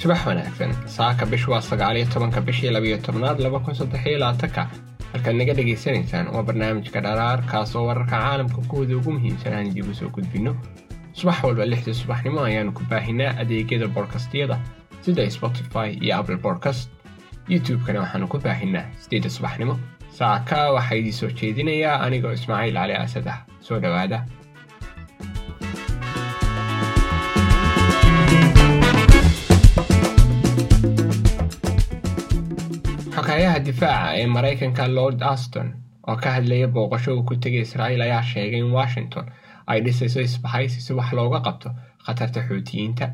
subax wanaagsan saaka bish waa sagaaliyo tobanka bishii labiyo tobnaad laba kun saddexiyo labaatanka halkaad naga dhagaysanaysaan waa barnaamijka dharaar kaas oo wararka caalamka kuwooda ugu muhiimsan aan idigu soo gudbinno. Subax walba lixdii subaxnimo ayaanu ku baahinaa adeegyada boodkastyada sida spotify iyo apple bodcast youtube-kana waxaanu ku baahinaa sideedda subaxnimo. Saaka waxaa idii soo jeedinayaa anigoo ismaaciil cali asad ah. Soo dhowaada difaaca ee maraykanka lord aston oo ka hadlaya booqasho uu ku tegay israa'iil ayaa sheegay in washington ay dhisayso isbahaysi si wax looga qabto khatarta xuutiyiinta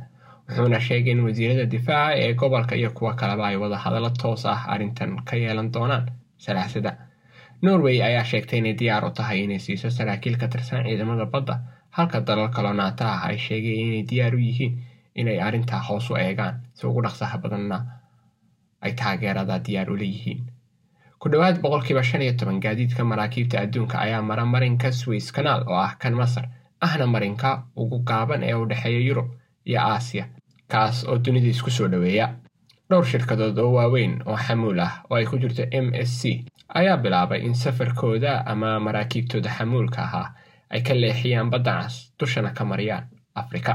wuxuuna sheegay in wasiirada difaaca ee gobolka iyo kuwa kaleba ay wada hadallo toos ah arrintan ka yeelan doonaan salaasada norway ayaa sheegtay inay diyaar u tahay inay siiso saraakiil ka tirsan ciidamada badda halka dalal kaloo naata ah ay sheegeen inay diyaar u yihiin inay arrintaa hoos u eegaan si ugu dhaqsaha badanna ay taageerada diyaar u leeyihiin ku dhowaad boqolkiiba shan iyo toban gaadiidka maraakiibta adduunka ayaa mara marinka swiss kanaal oo ah kan masar ahna marinka ugu gaaban ee u dhexeeya yurub iyo aasiya kaas oo dunida isku soo dhoweeya dhowr shirkadood oo waaweyn oo xamuul ah oo ay ku jirto m s c. Ayaa bilaabay in safarkooda ama maraakiibtooda xamuulka ahaa ay ka leexiyaan badda cas dushana ka mariyaan afrika.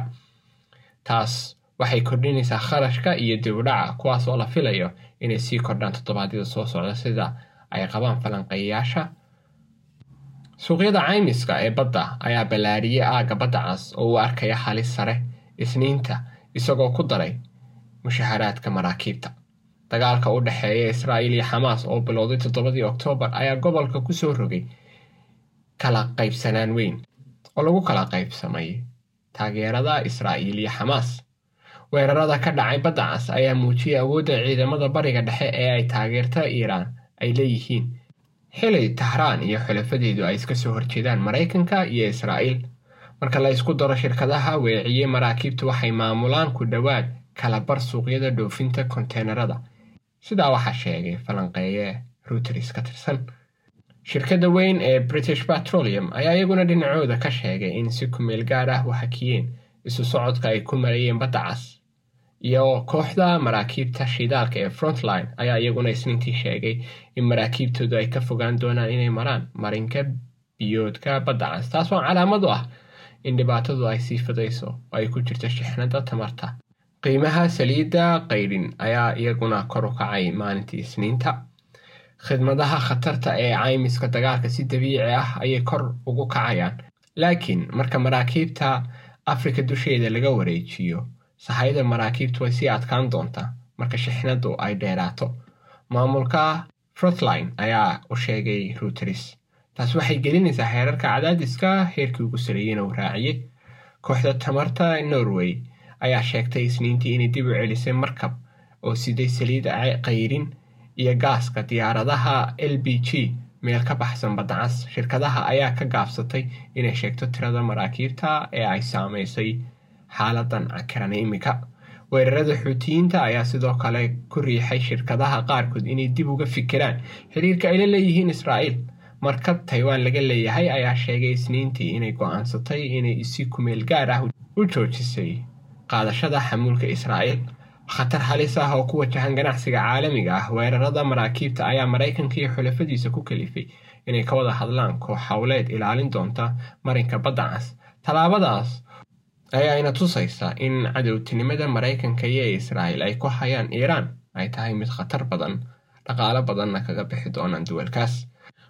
Taas waxay kordhinaysaa kharashka iyo dibudhaca kuwaas oo la filayo inay sii kordhaan toddobaadyada soo socda sida ay qabaan falanqeeyayaasha. Suuqyada caymiska ee badda ayaa ballaariyey aagga badda cas oo uu arkaya halis sare isniinta isagoo ku daray mushaharaadka maraakiibta. Dagaalka u dhexeeya israa'iil iyo xamaas oo bilowday toddobadii oktoobar ayaa gobolka ku soo rogay kala qaybsanaan weyn oo lagu kala qaybsamay taageerada israa'iil iyo xamaas weerarada ka dhacay badda cas ayaa muujiyay awoodda ciidamada bariga dhexe ee ay taageerta iiraan ay leeyihiin. Xilay tahraan iyo xulafadeedu ay iska soo horjeedaan maraykanka iyo israa'iil. Marka la ysku daro shirkadaha weeciyey maraakiibtu waxay maamulaan ku dhowaad kala bar suuqyada dhoofinta konteenarada sidaa waxaa sheegay falanqeeye ruuters ka tirsan. Shirkadda weyn ee british petroleum ayaa iyaguna dhinacooda ka sheegay in si kumeel gaar ah u hakiyeen isu socodka ay ku marayeen badda cas iyo kooxda maraakiibta shidaalka ee frontline ayaa iyaguna isniintii sheegay in maraakiibtoodu ay ka fogaan doonaan inay maraan marinka biyoodka badda. Cas taas oo calaamad u ah in dhibaatadu ay sii fidayso oo ay ku jirto shixnada tamarta. Qiimaha saliidda qaydhin ayaa iyaguna kor u kacay maalintii isniinta. Khidmadaha khatarta ee caymiska dagaalka si dabiici ah ayay kor ugu kacayaan. Laakiin marka maraakiibta afrika dusheeda laga wareejiyo sahayda maraakiibtu way sii adkaan doontaa marka shixnadu ay dheeraato maamulka frontline ayaa u sheegay ruuters taas waxay gelinaysaa heerarka cadaadiska heerkii ugu sareeyena uu raaciyey kooxda tamarta norway ayaa sheegtay isniintii inay dib u celisay markab oo siday saliid qayrin iyo gaaska diyaaradaha l b g meel ka baxsan baddacas shirkadaha ayaa ka gaabsatay inay sheegto tirada maraakiibta ee ay saamaysay xaaladan cakiran imika weerarada xuutiyiinta ayaa sidoo kale ku riixay shirkadaha qaarkood inay dib uga fikiraan xiriirka ay la leeyihiin israa'iil. Markab taiwan laga leeyahay ayaa sheegay isniintii inay go'aansatay inay si kumeel gaar ah u joojisay qaadashada xamuulka israa'iil. Khatar halis ah oo ku wajahan ganacsiga caalamiga ah weerarada maraakiibta ayaa maraykanka iyo xulafadiisa ku kalifay inay ka wada hadlaan koox howleed ilaalin doonta marinka badda cas. Tallaabadaas ayaa ina tusaysa in cadowtinimada maraykanka iyo israa'iil ay ku hayaan iiraan ay tahay mid khatar badan dhaqaalo badanna kaga bixi doonaan duwalkaas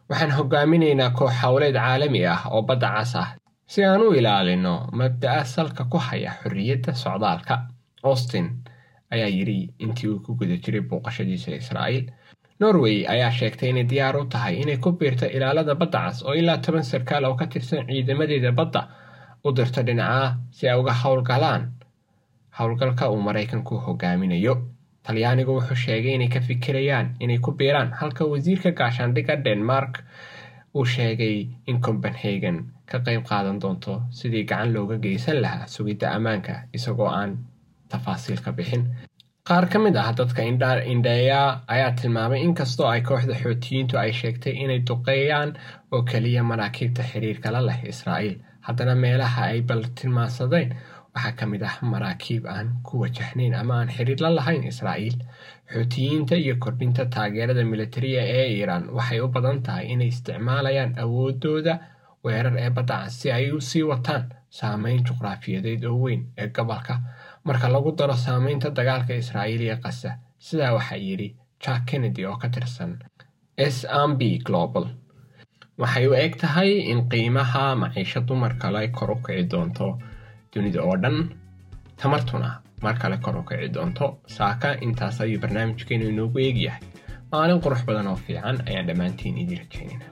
waxaan hogaaminaynaa koox howleed caalami ah oo badda cas ah si aan u ilaalino mabda'a salka ku haya xorriyadda socdaalka austin. Ayaa yidhi intii uu ku guda jiray booqashadiisa israa'iil norway ayaa sheegtay inay diyaar u tahay inay ku biirto ilaalada badda cas oo ilaa toban sarkaal oo ka tirsan ciidamadeeda badda u dirto dhinaca si ay uga howlgalaan howlgalka uu maraykanku hogaaminayo talyaanigu wuxuu sheegay inay ka fikirayaan inay ku biiraan halka wasiirka gaashaandhigga denmark uu sheegay in copenhagen ka qayb qaadan doonto sidii gacan looga geysan lahaa sugidda ammaanka isagoo aan tafaasiil ka bixin. Qaar ka mid ah dadka indheeya ayaa tilmaamay inkastoo ay kooxda xootiyiintu ay sheegtay inay duqeeyaan oo keliya maraakiibta xiriirka la leh israa'iil haddana meelaha ay baltilmaansadeen waxaa ka mid ah maraakiib aan ku wajahnayn ama aan xiriir la lahayn israa'iil. Xuutiyiinta iyo kordhinta taageerada militariga ee iiraan waxay u badan tahay inay isticmaalayaan awoodooda weerar ee badda cas si ay u sii wataan saameyn juqraafiyadeed oo weyn ee gobolka. Marka lagu daro saameynta dagaalka israa'iil iyo qasa sidaa waxaa yidhi jack kennedy oo ka tirsan s m b global waxay u eg tahay in qiimaha maciisha dumar kale kor u kici doonto dunida oo dhan. Tamartuna mar kale kor u kici doonto. Saaka intaas ayuu barnaamijkeenu inoogu eegyahay. Maalin qurux badan oo fiican ayaan dhammaantiin idin rajaynayna